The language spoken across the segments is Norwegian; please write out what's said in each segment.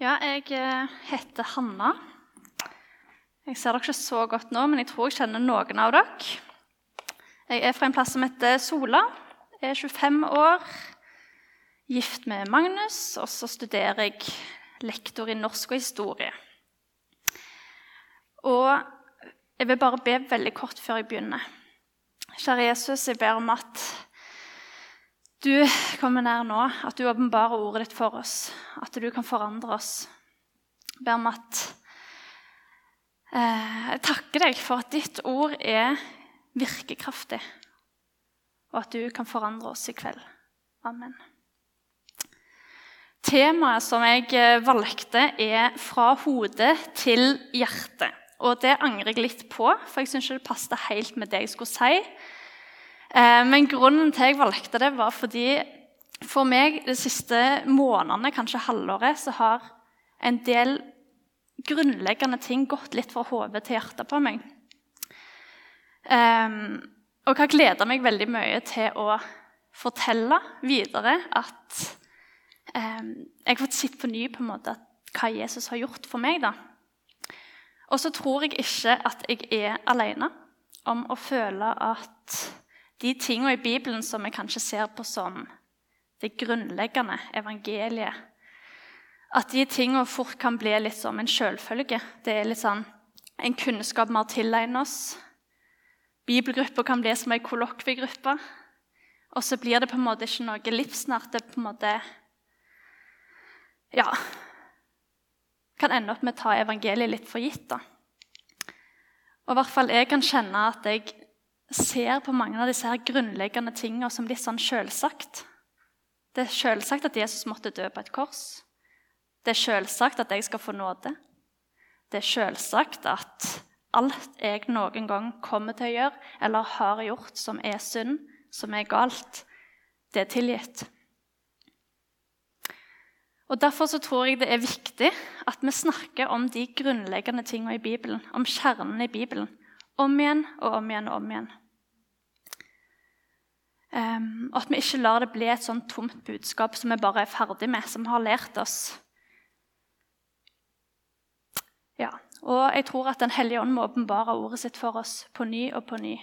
Ja, jeg eh, heter Hanna. Jeg ser dere ikke så godt nå, men jeg tror jeg kjenner noen av dere. Jeg er fra en plass som heter Sola. Jeg er 25 år, gift med Magnus, og så studerer jeg lektor i norsk og historie. Og jeg vil bare be veldig kort før jeg begynner. Kjære Jesus, jeg ber om at du kommer nær nå, at du åpenbarer ordet ditt for oss, at du kan forandre oss. Jeg ber om at eh, Jeg takker deg for at ditt ord er virkekraftig, og at du kan forandre oss i kveld. Amen. Temaet som jeg eh, valgte, er 'fra hodet til hjertet'. Og det angrer jeg litt på, for jeg syns ikke det passet helt med det jeg skulle si. Eh, men grunnen til jeg valgte det, var fordi for meg de siste månedene, kanskje halvåret, så har en del grunnleggende ting gått litt fra hodet til hjertet på meg. Um, og jeg har gleda meg veldig mye til å fortelle videre at um, jeg har fått sett på ny på en måte hva Jesus har gjort for meg. da. Og så tror jeg ikke at jeg er alene om å føle at de tingene i Bibelen som vi kanskje ser på som det grunnleggende evangeliet At de tingene fort kan bli litt som en selvfølge. Det er litt sånn en kunnskap vi har tilegnet oss. Bibelgrupper kan bli som ei kollokviegruppe. Og så blir det på en måte ikke noe livsnært. Det på en måte Ja Kan ende opp med å ta evangeliet litt for gitt. da. Og i hvert fall jeg kan kjenne at jeg ser på mange av disse her grunnleggende tingene som litt sånn selvsagt. Det er selvsagt at Jesus måtte dø på et kors. Det er selvsagt at jeg skal få nåde. Det er selvsagt at alt jeg noen gang kommer til å gjøre eller har gjort som er synd, som er galt, det er tilgitt. Og Derfor så tror jeg det er viktig at vi snakker om de grunnleggende tingene i Bibelen, om kjernen i Bibelen, om igjen og om igjen og om igjen. Um, og at vi ikke lar det bli et sånn tomt budskap som vi bare er ferdig med, som har lært oss. Ja, Og jeg tror at Den hellige ånd må åpenbare ordet sitt for oss på ny og på ny.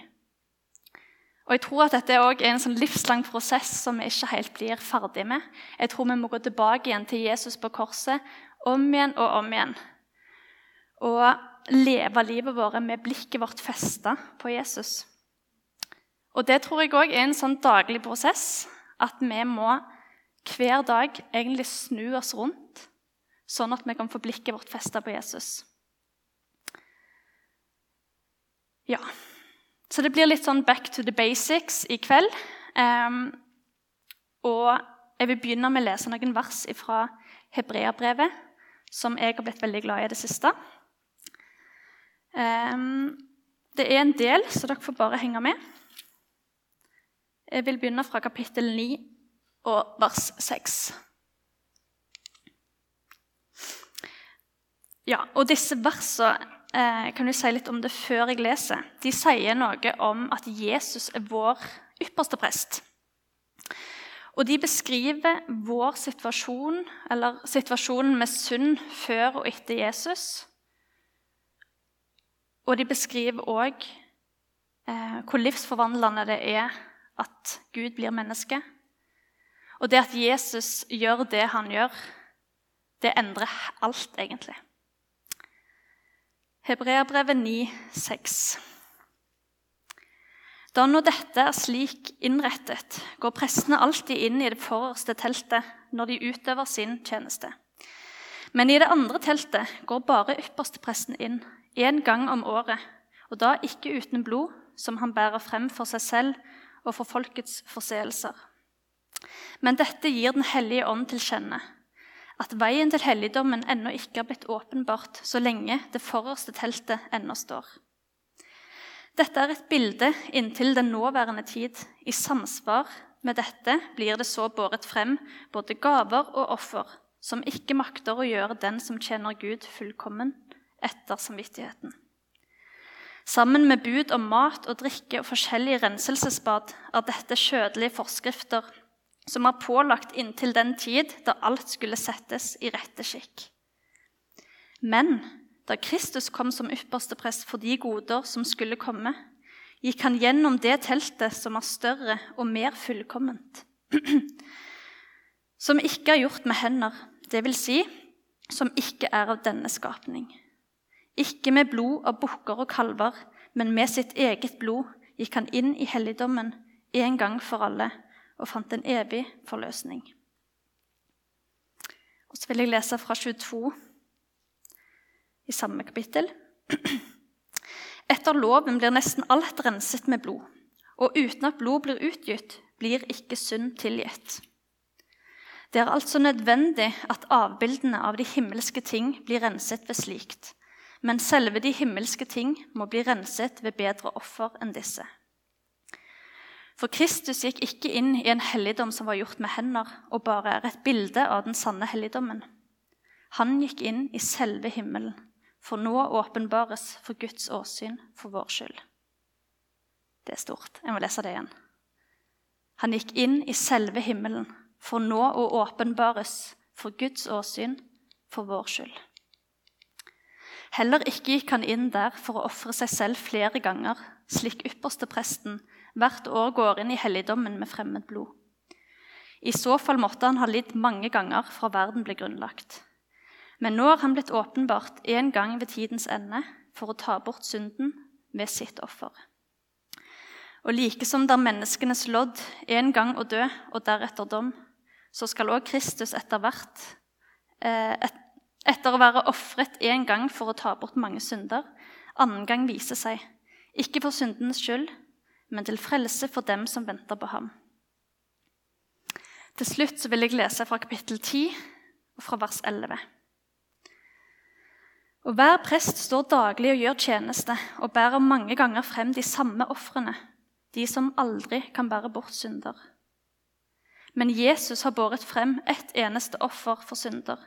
Og jeg tror at dette er en sånn livslang prosess som vi ikke helt blir ferdig med. Jeg tror vi må gå tilbake igjen til Jesus på korset om igjen og om igjen. Og leve livet vårt med blikket vårt festa på Jesus. Og det tror jeg òg er en sånn daglig prosess. At vi må hver dag egentlig snu oss rundt, sånn at vi kan få blikket vårt festa på Jesus. Ja. Så det blir litt sånn back to the basics i kveld. Um, og jeg vil begynne med å lese noen vers fra Hebreabrevet, som jeg har blitt veldig glad i i det siste. Um, det er en del, så dere får bare henge med. Jeg vil begynne fra kapittel 9 og vers 6. Ja, og disse versene eh, kan du si litt om det før jeg leser. De sier noe om at Jesus er vår ypperste prest. Og de beskriver vår situasjon, eller situasjonen med synd før og etter Jesus. Og de beskriver òg eh, hvor livsforvandlende det er at Gud blir menneske. Og det at Jesus gjør det han gjør, det endrer alt, egentlig. Hebreerbrevet 9, 6. Da nå dette er slik innrettet, går prestene alltid inn i det forreste teltet når de utøver sin tjeneste. Men i det andre teltet går bare ypperstepresten inn én gang om året, og da ikke uten blod, som han bærer frem for seg selv og for folkets forseelser. Men dette gir Den hellige ånd til kjenne, at veien til helligdommen ennå ikke har blitt åpenbart så lenge det forreste teltet ennå står. Dette er et bilde inntil den nåværende tid. I samsvar med dette blir det så båret frem både gaver og offer, som ikke makter å gjøre den som tjener Gud, fullkommen etter samvittigheten. Sammen med bud om mat og drikke og forskjellige renselsesbad er dette kjødelige forskrifter som er pålagt inntil den tid da alt skulle settes i rette skikk. Men da Kristus kom som ypperste prest for de goder som skulle komme, gikk han gjennom det teltet som er større og mer fullkomment, som ikke er gjort med hender, vil si, som ikke er av denne skapning. Ikke med blod av bukker og kalver, men med sitt eget blod gikk han inn i helligdommen en gang for alle og fant en evig forløsning. Og Så vil jeg lese fra 22 i samme kapittel. Etter loven blir nesten alt renset med blod, og uten at blod blir utgitt, blir ikke synd tilgitt. Det er altså nødvendig at avbildene av de himmelske ting blir renset ved slikt, men selve de himmelske ting må bli renset ved bedre offer enn disse. For Kristus gikk ikke inn i en helligdom som var gjort med hender, og bare er et bilde av den sanne helligdommen. Han gikk inn i selve himmelen, for nå åpenbares for Guds åsyn for vår skyld. Det er stort. Jeg må lese det igjen. Han gikk inn i selve himmelen, for nå å åpenbares for Guds åsyn for vår skyld. Heller ikke gikk han inn der for å ofre seg selv flere ganger, slik ypperstepresten hvert år går inn i helligdommen med fremmed blod. I så fall måtte han ha lidd mange ganger fra verden ble grunnlagt. Men nå har han blitt åpenbart én gang ved tidens ende for å ta bort synden ved sitt offer. Og like som det er menneskenes lodd en gang å dø og deretter dom, så skal òg Kristus etter hvert, eh, etter å være ofret én gang for å ta bort mange synder, annen gang vise seg, ikke for syndenes skyld, men til frelse for dem som venter på ham. Til slutt vil jeg lese fra kapittel 10 og fra vers 11. Og Hver prest står daglig og gjør tjeneste og bærer mange ganger frem de samme ofrene, de som aldri kan bære bort synder. Men Jesus har båret frem ett eneste offer for synder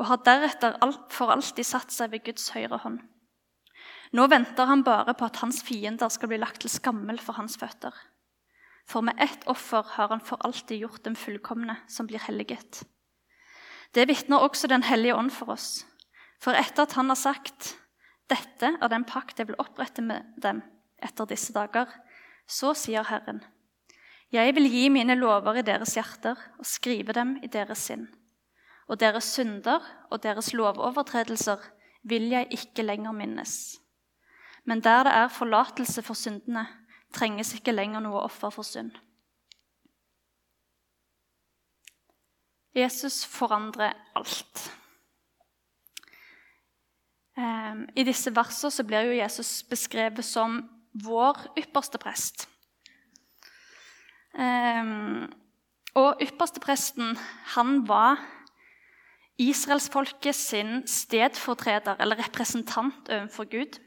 og har deretter for alltid satt seg ved Guds høyre hånd. Nå venter han bare på at hans fiender skal bli lagt til skammel for hans føtter. For med ett offer har han for alltid gjort dem fullkomne, som blir helliget. Det vitner også Den hellige ånd for oss. For etter at han har sagt, 'Dette er den pakt jeg vil opprette med dem etter disse dager', så sier Herren, jeg vil gi mine lover i deres hjerter og skrive dem i deres sinn. Og deres synder og deres lovovertredelser vil jeg ikke lenger minnes. Men der det er forlatelse for syndene, trenges ikke lenger noe offer for synd. Jesus forandrer alt. Ehm, I disse versene blir jo Jesus beskrevet som vår ypperste prest. Um, og ypperstepresten han var israelsfolket sin stedfortreder eller representant overfor Gud.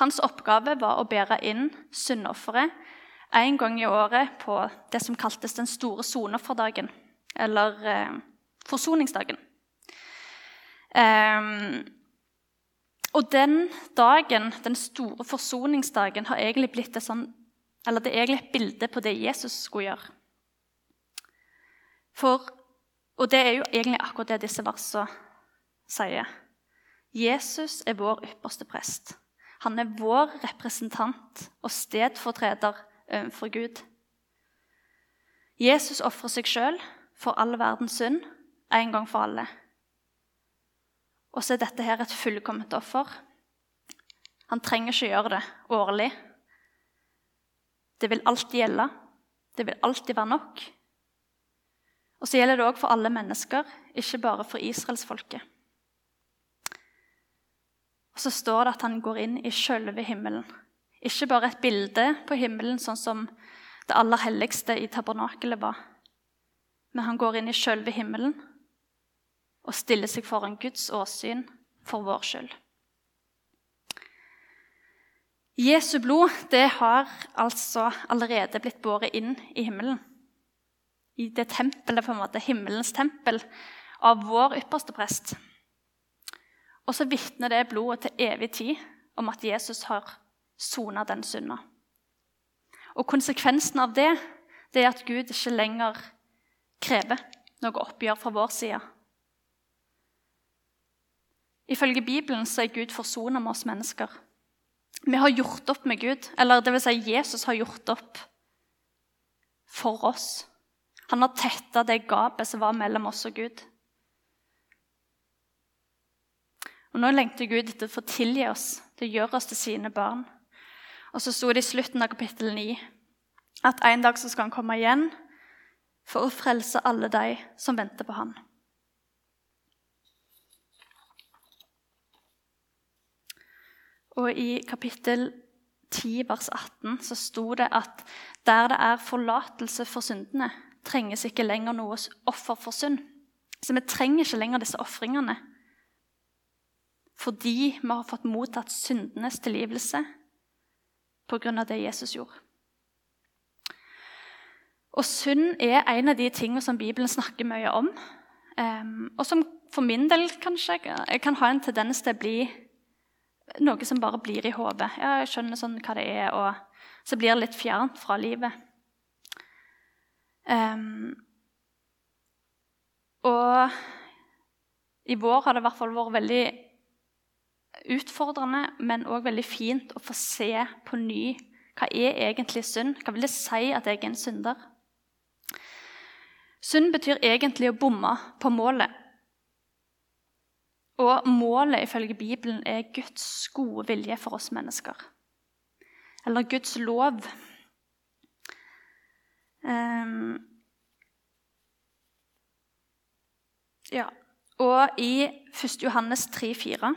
Hans oppgave var å bære inn syndofferet en gang i året på det som kaltes den store sonofferdagen, eller eh, forsoningsdagen. Um, og den dagen, den store forsoningsdagen, har egentlig blitt et sånn eller det er egentlig et bilde på det Jesus skulle gjøre. For, og det er jo egentlig akkurat det disse versene sier. Jesus er vår ypperste prest. Han er vår representant og stedfortreder overfor Gud. Jesus ofrer seg sjøl for all verdens synd en gang for alle. Og så er dette her et fullkomment offer. Han trenger ikke gjøre det årlig det vil alltid gjelde. Det vil alltid være nok. Og så gjelder det òg for alle mennesker, ikke bare for israelsfolket. Og så står det at han går inn i sjølve himmelen. Ikke bare et bilde på himmelen, sånn som det aller helligste i tabernakelet var. Men han går inn i sjølve himmelen og stiller seg foran Guds åsyn for vår skyld. Jesu blod det har altså allerede blitt båret inn i himmelen. I det tempelet, på en måte, himmelens tempel, av vår ypperste prest. Og så vitner det blodet til evig tid om at Jesus har sona den synda. Og konsekvensen av det, det er at Gud ikke lenger krever noe oppgjør fra vår side. Ifølge Bibelen så er Gud forsona med oss mennesker. Vi har gjort opp med Gud, eller vil si Jesus har gjort opp for oss. Han har tetta det gapet som var mellom oss og Gud. Og Nå lengter Gud etter å få tilgi oss, til å gjøre oss til sine barn. Og så sto det i slutten av kapittel 9 at en dag så skal han komme igjen for å frelse alle de som venter på han. Og i kapittel 10, vers 18, så sto det at der det er forlatelse for syndene, trenges ikke lenger noe offer for synd. Så vi trenger ikke lenger disse ofringene. Fordi vi har fått mottatt syndenes tilgivelse pga. det Jesus gjorde. Og synd er en av de tingene som Bibelen snakker mye om. Um, og som for min del kanskje kan ha en tendens til å bli noe som bare blir i hodet. Jeg skjønner sånn hva det er, og så blir det litt fjernt fra livet. Um, og i vår har det i hvert fall vært veldig utfordrende, men òg veldig fint å få se på ny hva er egentlig synd. Hva vil det si at jeg er en synder? Synd betyr egentlig å bomme på målet. Og målet ifølge Bibelen er Guds gode vilje for oss mennesker. Eller Guds lov. Um, ja. Og i 1. Johannes 3,4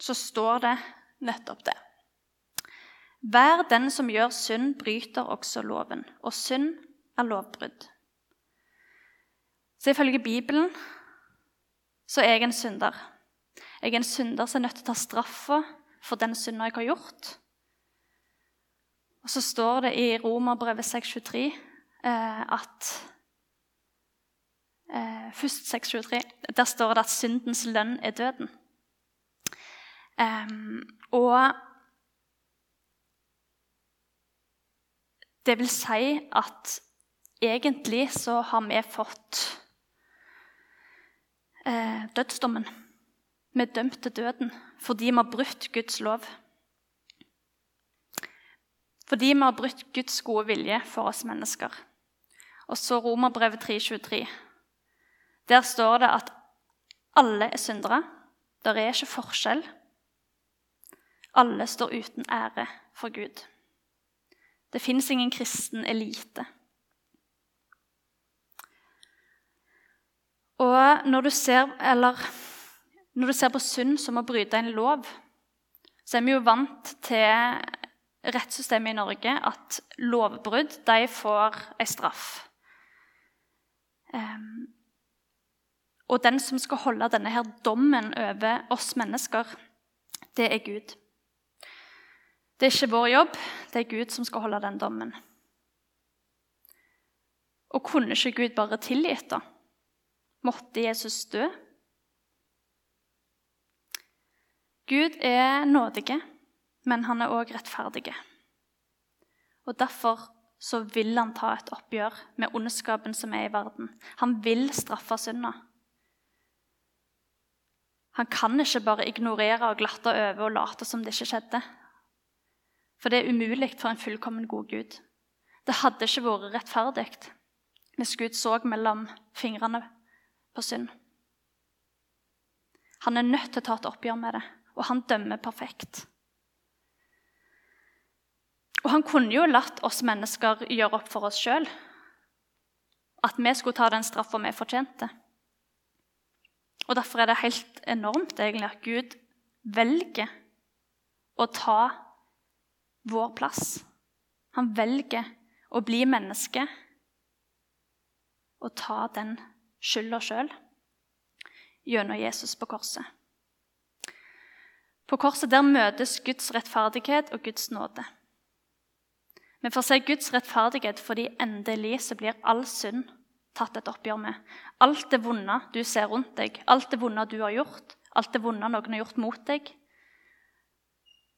så står det nettopp det. Hver den som gjør synd, bryter også loven, og synd er lovbrudd. Så ifølge Bibelen så er jeg en synder. Jeg er en synder som er nødt til å ta straffa for den synda jeg har gjort. Og så står det i Romerbrevet 623 eh, at eh, Først 623. Der står det at syndens lønn er døden. Um, og det vil si at egentlig så har vi fått eh, dødsdommen. Vi er dømt til døden fordi vi har brutt Guds lov. Fordi vi har brutt Guds gode vilje for oss mennesker. Og så Romerbrevet 3,23. Der står det at alle er syndere. Det er ikke forskjell. Alle står uten ære for Gud. Det fins ingen kristen elite. Og når du ser, eller, når du ser på synd som å bryte en lov, så er vi jo vant til rettssystemet i Norge at lovbrudd de får en straff. Um, og den som skal holde denne her dommen over oss mennesker, det er Gud. Det er ikke vår jobb, det er Gud som skal holde den dommen. Og kunne ikke Gud bare tilgitt, da? Måtte Jesus dø? Gud er nådige, men han er òg rettferdig. Og Derfor så vil han ta et oppgjør med ondskapen som er i verden. Han vil straffe synda. Han kan ikke bare ignorere og glatte over og late som det ikke skjedde. For det er umulig for en fullkommen god Gud. Det hadde ikke vært rettferdig hvis Gud så mellom fingrene på synd. Han er nødt til å ta et oppgjør med det, og han dømmer perfekt. Og han kunne jo latt oss mennesker gjøre opp for oss sjøl. At vi skulle ta den straffa vi fortjente. Og Derfor er det helt enormt egentlig at Gud velger å ta vår plass. Han velger å bli menneske og ta den skylda sjøl gjennom Jesus på korset. På korset der møtes Guds rettferdighet og Guds nåde. Vi får se Guds rettferdighet fordi endelig så blir all synd tatt et oppgjør med. Alt det vonde du ser rundt deg, alt det vonde du har gjort, alt det vonde noen har gjort mot deg,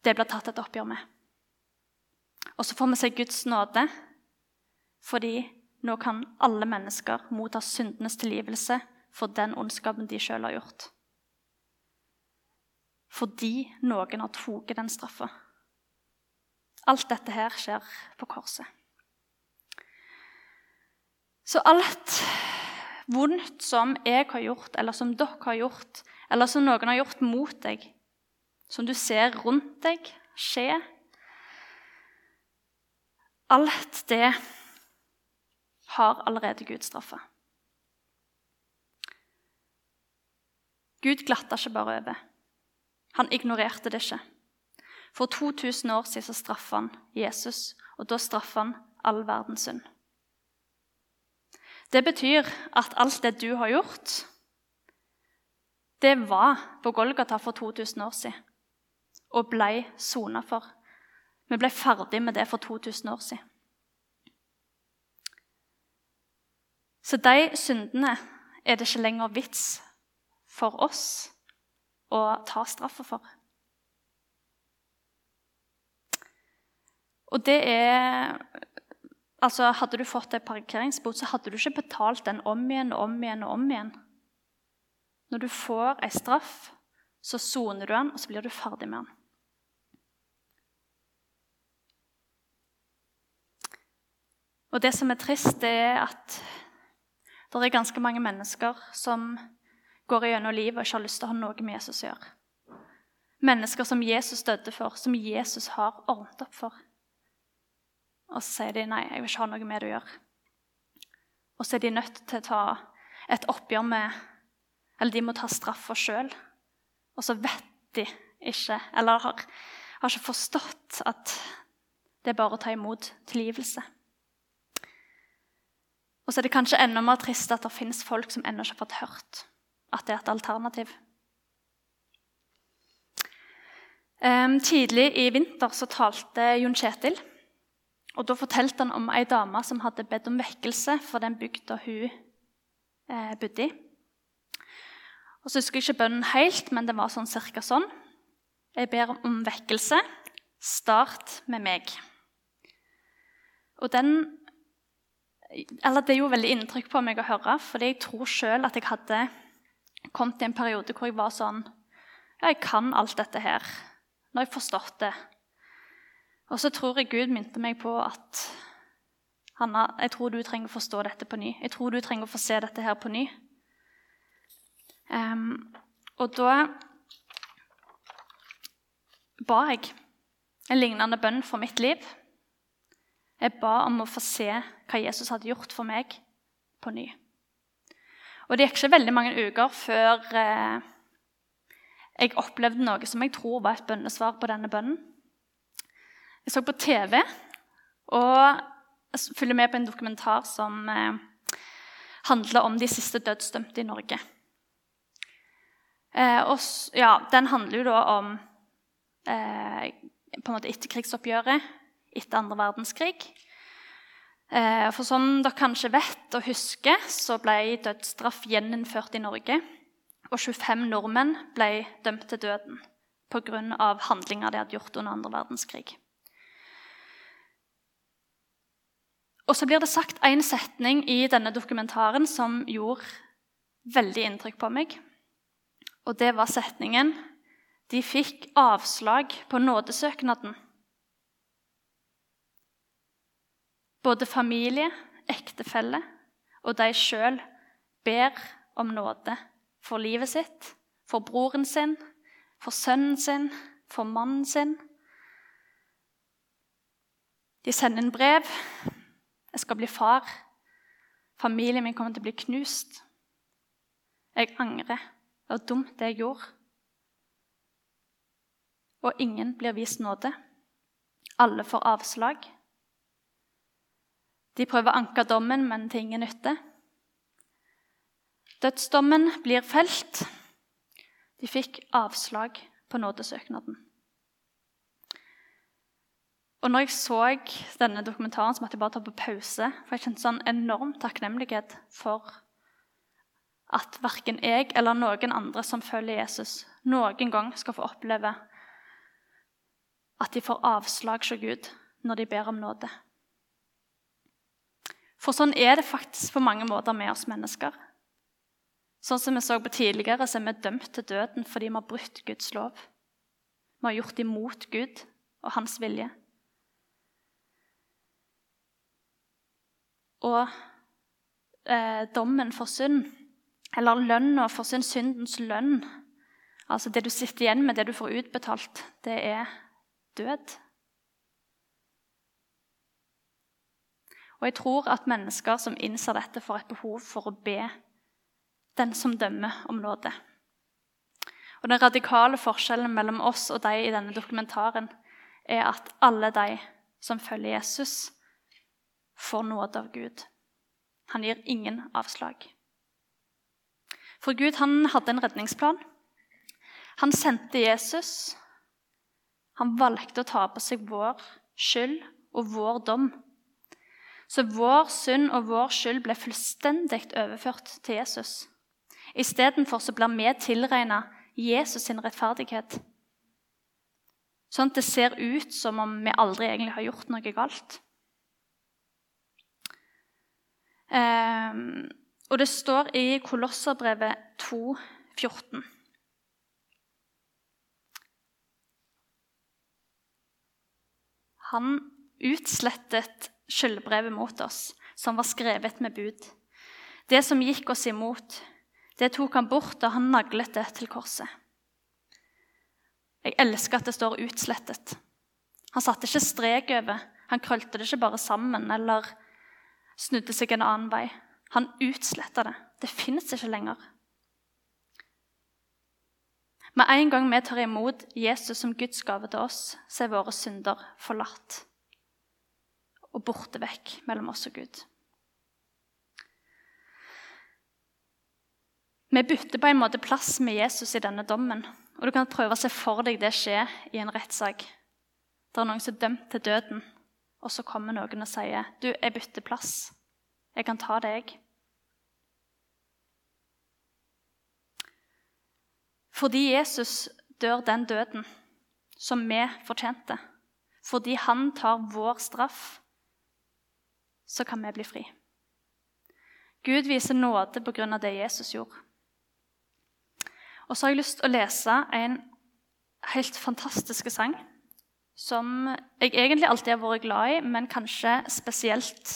det blir tatt et oppgjør med. Og så får vi se Guds nåde, fordi nå kan alle mennesker motta syndenes tilgivelse for den ondskapen de sjøl har gjort. fordi noen har tatt den straffa. Alt dette her skjer på korset. Så alt vondt som jeg har gjort, eller som dere har gjort, eller som noen har gjort mot deg, som du ser rundt deg skje Alt det har allerede Gud straffa. Gud glatta ikke bare over. Han ignorerte det ikke. For 2000 år siden straffa han Jesus, og da straffa han all verdens synd. Det betyr at alt det du har gjort, det var på Golgata for 2000 år siden og ble sona for. Vi ble ferdig med det for 2000 år siden. Så de syndene er det ikke lenger vits for oss å ta straffa for. Og det er Altså, Hadde du fått en parkeringsbot, så hadde du ikke betalt den om igjen og om igjen. og om igjen. Når du får ei straff, så soner du den, og så blir du ferdig med den. Og det som er trist, det er at det er ganske mange mennesker som går gjennom livet og ikke har lyst til å ha noe med Jesus å gjøre. Mennesker som Jesus døde for, som Jesus har ordnet opp for. Og så sier de nei, jeg vil ikke ha noe med det å gjøre. Og så er de nødt til å ta et oppgjør med Eller de må ta straffa sjøl. Og så vet de ikke, eller har, har ikke forstått at det er bare å ta imot tilgivelse. Og så er det kanskje enda mer trist at det finnes folk som ennå ikke har fått hørt at det er et alternativ. Um, tidlig i vinter så talte Jon Kjetil og Da fortalte han om ei dame som hadde bedt om vekkelse for den bygda hun eh, bodde i. Og så husker jeg ikke bønnen helt, men det var sånn cirka sånn. Jeg ber om vekkelse. Start med meg. Og den Eller det gjorde veldig inntrykk på meg å høre, for jeg tror sjøl at jeg hadde kommet i en periode hvor jeg var sånn Ja, jeg kan alt dette her. Nå har jeg forstått det. Og så tror jeg Gud minte meg på at Hanna, jeg tror du trenger å forstå dette på ny. Jeg tror du trenger å få se dette her på ny. Um, og da ba jeg en lignende bønn for mitt liv. Jeg ba om å få se hva Jesus hadde gjort for meg, på ny. Og Det gikk ikke veldig mange uker før eh, jeg opplevde noe som jeg tror var et bønnesvar på denne bønnen. Jeg så på TV og følger med på en dokumentar som eh, handler om de siste dødsdømte i Norge. Eh, og, ja, den handler jo da om eh, på en måte etterkrigsoppgjøret etter andre verdenskrig. Eh, for som dere kanskje vet og husker, så ble dødsstraff gjeninnført i Norge. Og 25 nordmenn ble dømt til døden pga. handlinger de hadde gjort under andre verdenskrig. Og så blir det sagt en setning i denne dokumentaren som gjorde veldig inntrykk på meg. Og det var setningen 'De fikk avslag på nådesøknaden'. Både familie, ektefelle og de sjøl ber om nåde for livet sitt, for broren sin, for sønnen sin, for mannen sin. De sender en brev jeg skal bli far. Familien min kommer til å bli knust. Jeg angrer. Det var dumt, det jeg gjorde. Og ingen blir vist nåde. Alle får avslag. De prøver å anke dommen, men til ingen nytte. Dødsdommen blir felt. De fikk avslag på nådesøknaden. Og når jeg så denne dokumentaren, så måtte jeg bare ta på pause. For jeg kjente sånn enorm takknemlighet for at verken jeg eller noen andre som følger Jesus, noen gang skal få oppleve at de får avslag hos Gud når de ber om nåde. For sånn er det faktisk på mange måter med oss mennesker. Sånn som vi så på tidligere, så er vi dømt til døden fordi vi har brutt Guds lov. Vi har gjort imot Gud og hans vilje. Og eh, dommen for synd, eller lønna for synd, syndens lønn, altså det du sitter igjen med, det du får utbetalt, det er død. Og jeg tror at mennesker som innser dette, får et behov for å be den som dømmer, om nåde. Og Den radikale forskjellen mellom oss og de i denne dokumentaren er at alle de som følger Jesus, får nåde av Gud. Han gir ingen avslag. For Gud han hadde en redningsplan. Han sendte Jesus. Han valgte å ta på seg vår skyld og vår dom så vår synd og vår skyld ble fullstendig overført til Jesus. Istedenfor blir vi tilregna Jesus sin rettferdighet. Sånn at det ser ut som om vi aldri egentlig har gjort noe galt. Um, og det står i Kolosserbrevet 2, 14. Han utslettet skyldbrevet mot oss, som var skrevet med bud. Det som gikk oss imot, det tok han bort da han naglet det til korset. Jeg elsker at det står 'utslettet'. Han satte ikke strek over. Han krølte det ikke bare sammen eller snudde seg en annen vei. Han utsletta det. Det finnes ikke lenger. Med en gang vi tar imot Jesus som Guds gave til oss, så er våre synder forlatt og borte vekk mellom oss og Gud. Vi bytter på en måte plass med Jesus i denne dommen. Og Du kan prøve å se for deg det skje i en rettssak. Det er noen som er dømt til døden, og så kommer noen og sier du, jeg bytter plass. Jeg kan ta deg. Fordi Jesus dør den døden som vi fortjente, fordi han tar vår straff så kan vi bli fri. Gud viser nåde pga. det Jesus gjorde. Og så har jeg lyst til å lese en helt fantastisk sang som jeg egentlig alltid har vært glad i, men kanskje spesielt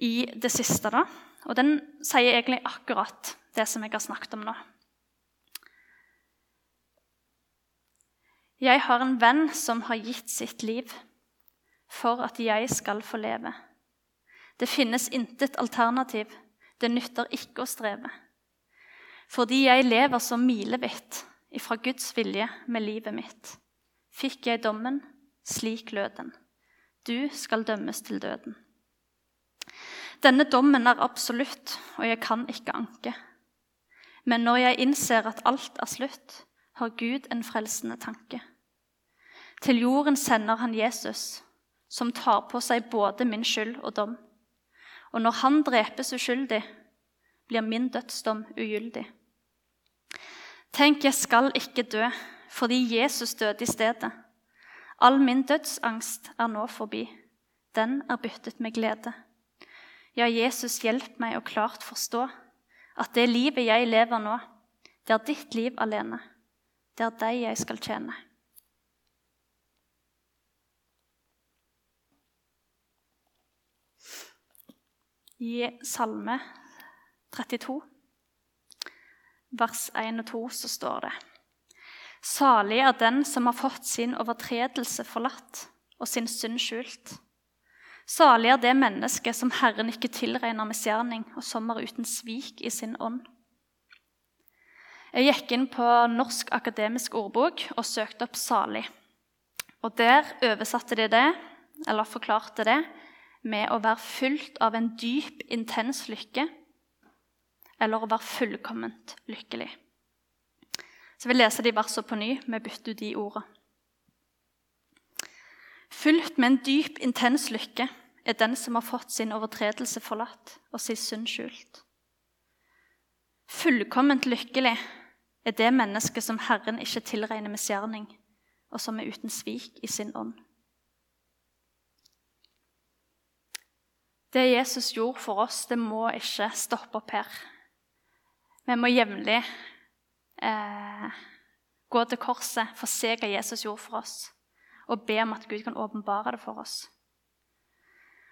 i det siste. da. Og den sier egentlig akkurat det som jeg har snakket om nå. Jeg har en venn som har gitt sitt liv for at jeg skal få leve. Det finnes intet alternativ. Det nytter ikke å streve. Fordi jeg lever så milevidt ifra Guds vilje med livet mitt, fikk jeg dommen, slik lød den. Du skal dømmes til døden. Denne dommen er absolutt, og jeg kan ikke anke. Men når jeg innser at alt er slutt, har Gud en frelsende tanke. Til jorden sender han Jesus, som tar på seg både min skyld og dom. Og når han drepes uskyldig, blir min dødsdom ugyldig. Tenk, jeg skal ikke dø, fordi Jesus døde i stedet. All min dødsangst er nå forbi. Den er byttet med glede. Ja, Jesus, hjelp meg å klart forstå at det livet jeg lever nå, det er ditt liv alene. Det er deg jeg skal tjene. I Salme 32, vers 1 og 2, så står det Salig er den som har fått sin overtredelse forlatt og sin synd skjult. Salig er det mennesket som Herren ikke tilregner misgjerning, og som er uten svik i sin ånd. Jeg gikk inn på Norsk akademisk ordbok og søkte opp 'salig'. Og Der oversatte de det, eller forklarte det, med å være fylt av en dyp, intens lykke, eller å være fullkomment lykkelig. Så jeg leser lese de versene på ny. Vi bytter ut de ordene. Fylt med en dyp, intens lykke er den som har fått sin overtredelse forlatt og sin synd skjult. Fullkomment lykkelig er det mennesket som Herren ikke tilregner misgjerning, og som er uten svik i sin ånd. Det Jesus gjorde for oss, det må ikke stoppe opp her. Vi må jevnlig eh, gå til korset, få se hva Jesus gjorde for oss, og be om at Gud kan åpenbare det for oss.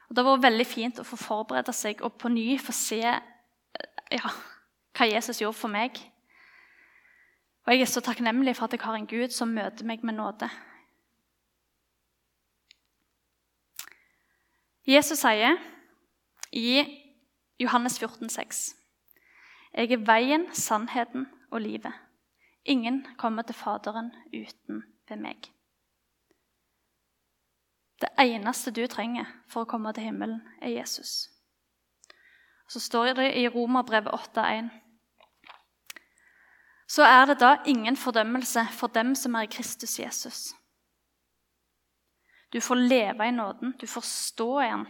Og Det har vært veldig fint å få forberede seg og på ny få se ja, hva Jesus gjorde for meg. Og jeg er så takknemlig for at jeg har en Gud som møter meg med nåde. Jesus sier i Johannes 14, 14,6.: Jeg er veien, sannheten og livet. Ingen kommer til Faderen uten ved meg. Det eneste du trenger for å komme til himmelen, er Jesus. Så står det i Romerbrevet 8,1.: Så er det da ingen fordømmelse for dem som er i Kristus Jesus. Du får leve i nåden, du får stå i den.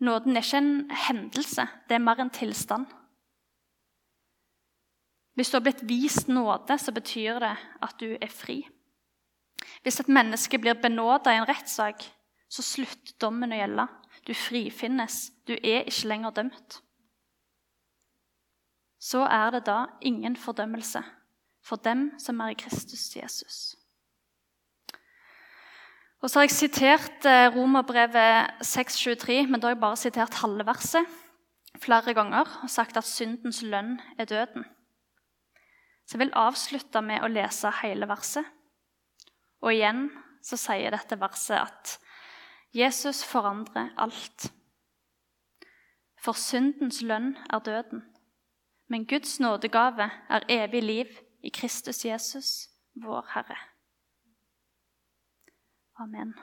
Nåden er ikke en hendelse, det er mer en tilstand. Hvis du har blitt vist nåde, så betyr det at du er fri. Hvis et menneske blir benåda i en rettssak, så slutter dommen å gjelde. Du frifinnes. Du er ikke lenger dømt. Så er det da ingen fordømmelse for dem som er i Kristus Jesus. Og så har jeg sitert eh, Romerbrevet 6,23, men da har jeg bare sitert halve verset flere ganger og sagt at syndens lønn er døden. Så jeg vil avslutte med å lese hele verset. Og igjen så sier dette verset at Jesus forandrer alt. For syndens lønn er døden, men Guds nådegave er evig liv i Kristus Jesus, vår Herre. Amen.